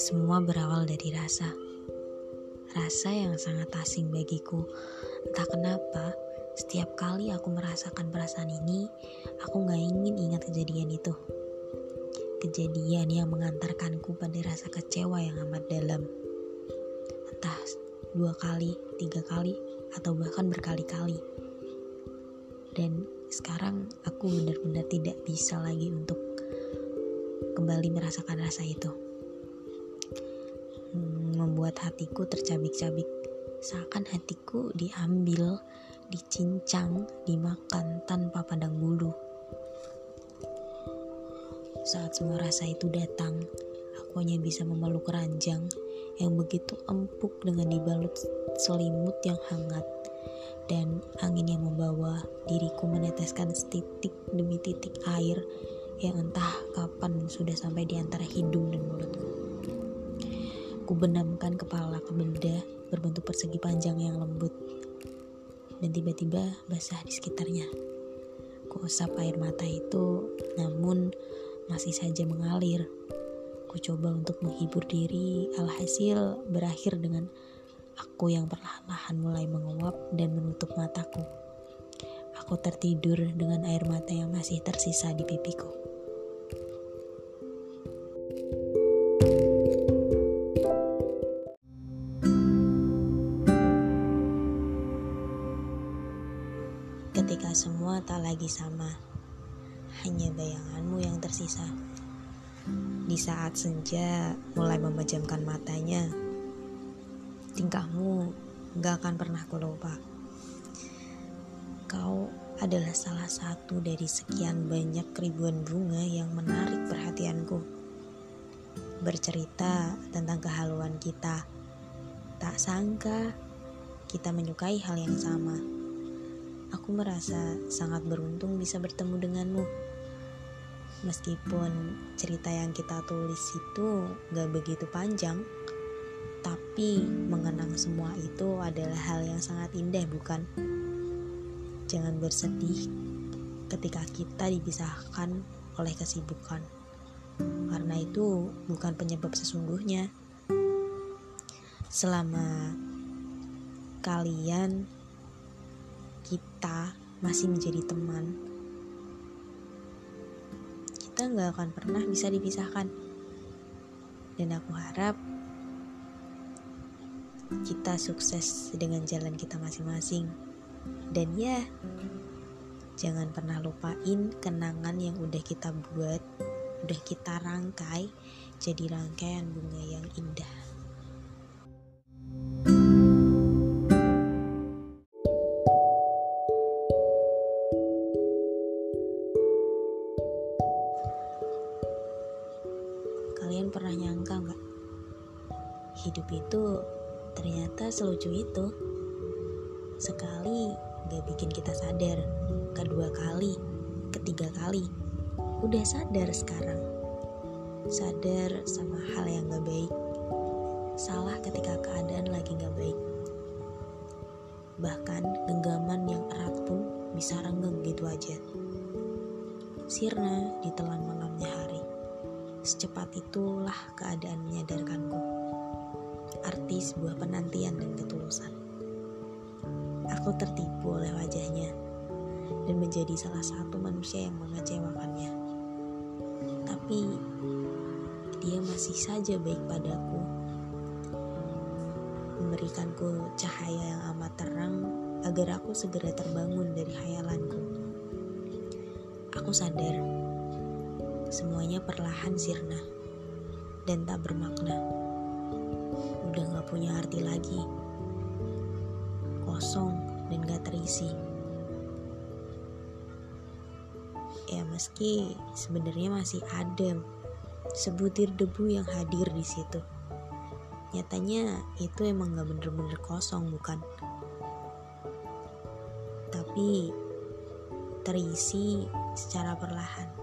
Semua berawal dari rasa. Rasa yang sangat asing bagiku. Entah kenapa, setiap kali aku merasakan perasaan ini, aku gak ingin ingat kejadian itu. Kejadian yang mengantarkanku pada rasa kecewa yang amat dalam. Entah dua kali, tiga kali, atau bahkan berkali-kali. Dan sekarang aku benar-benar tidak bisa lagi untuk kembali merasakan rasa itu membuat hatiku tercabik-cabik. Seakan hatiku diambil, dicincang, dimakan tanpa pandang bulu. Saat semua rasa itu datang, aku hanya bisa memeluk ranjang yang begitu empuk dengan dibalut selimut yang hangat dan angin yang membawa diriku meneteskan setitik demi titik air yang entah kapan sudah sampai di antara hidung dan mulutku. Ku benamkan kepala ke benda berbentuk persegi panjang yang lembut. Dan tiba-tiba basah di sekitarnya. Ku usap air mata itu, namun masih saja mengalir. Ku coba untuk menghibur diri, alhasil berakhir dengan aku yang perlahan-lahan mulai menguap dan menutup mataku. Aku tertidur dengan air mata yang masih tersisa di pipiku. Ketika semua tak lagi sama. Hanya bayanganmu yang tersisa. Di saat senja mulai memejamkan matanya, tingkahmu gak akan pernah lupa. Kau adalah salah satu dari sekian banyak ribuan bunga yang menarik perhatianku. Bercerita tentang kehaluan kita, tak sangka kita menyukai hal yang sama Aku merasa sangat beruntung bisa bertemu denganmu. Meskipun cerita yang kita tulis itu gak begitu panjang, tapi mengenang semua itu adalah hal yang sangat indah, bukan? Jangan bersedih ketika kita dipisahkan oleh kesibukan, karena itu bukan penyebab sesungguhnya. Selama kalian kita masih menjadi teman, kita nggak akan pernah bisa dipisahkan. Dan aku harap kita sukses dengan jalan kita masing-masing. Dan ya, jangan pernah lupain kenangan yang udah kita buat, udah kita rangkai jadi rangkaian bunga yang indah. Pernah nyangka nggak? Hidup itu ternyata selucu itu. Sekali gak bikin kita sadar, kedua kali, ketiga kali, udah sadar sekarang. Sadar sama hal yang gak baik, salah ketika keadaan lagi gak baik. Bahkan genggaman yang erat pun bisa renggeng gitu aja. Sirna ditelan hari. Secepat itulah keadaan menyadarkanku. Arti sebuah penantian dan ketulusan. Aku tertipu oleh wajahnya dan menjadi salah satu manusia yang mengecewakannya. Tapi dia masih saja baik padaku. Memberikanku cahaya yang amat terang agar aku segera terbangun dari hayalanku. Aku sadar semuanya perlahan sirna dan tak bermakna. Udah gak punya arti lagi, kosong dan gak terisi. Ya meski sebenarnya masih ada sebutir debu yang hadir di situ. Nyatanya itu emang gak bener-bener kosong bukan? Tapi terisi secara perlahan.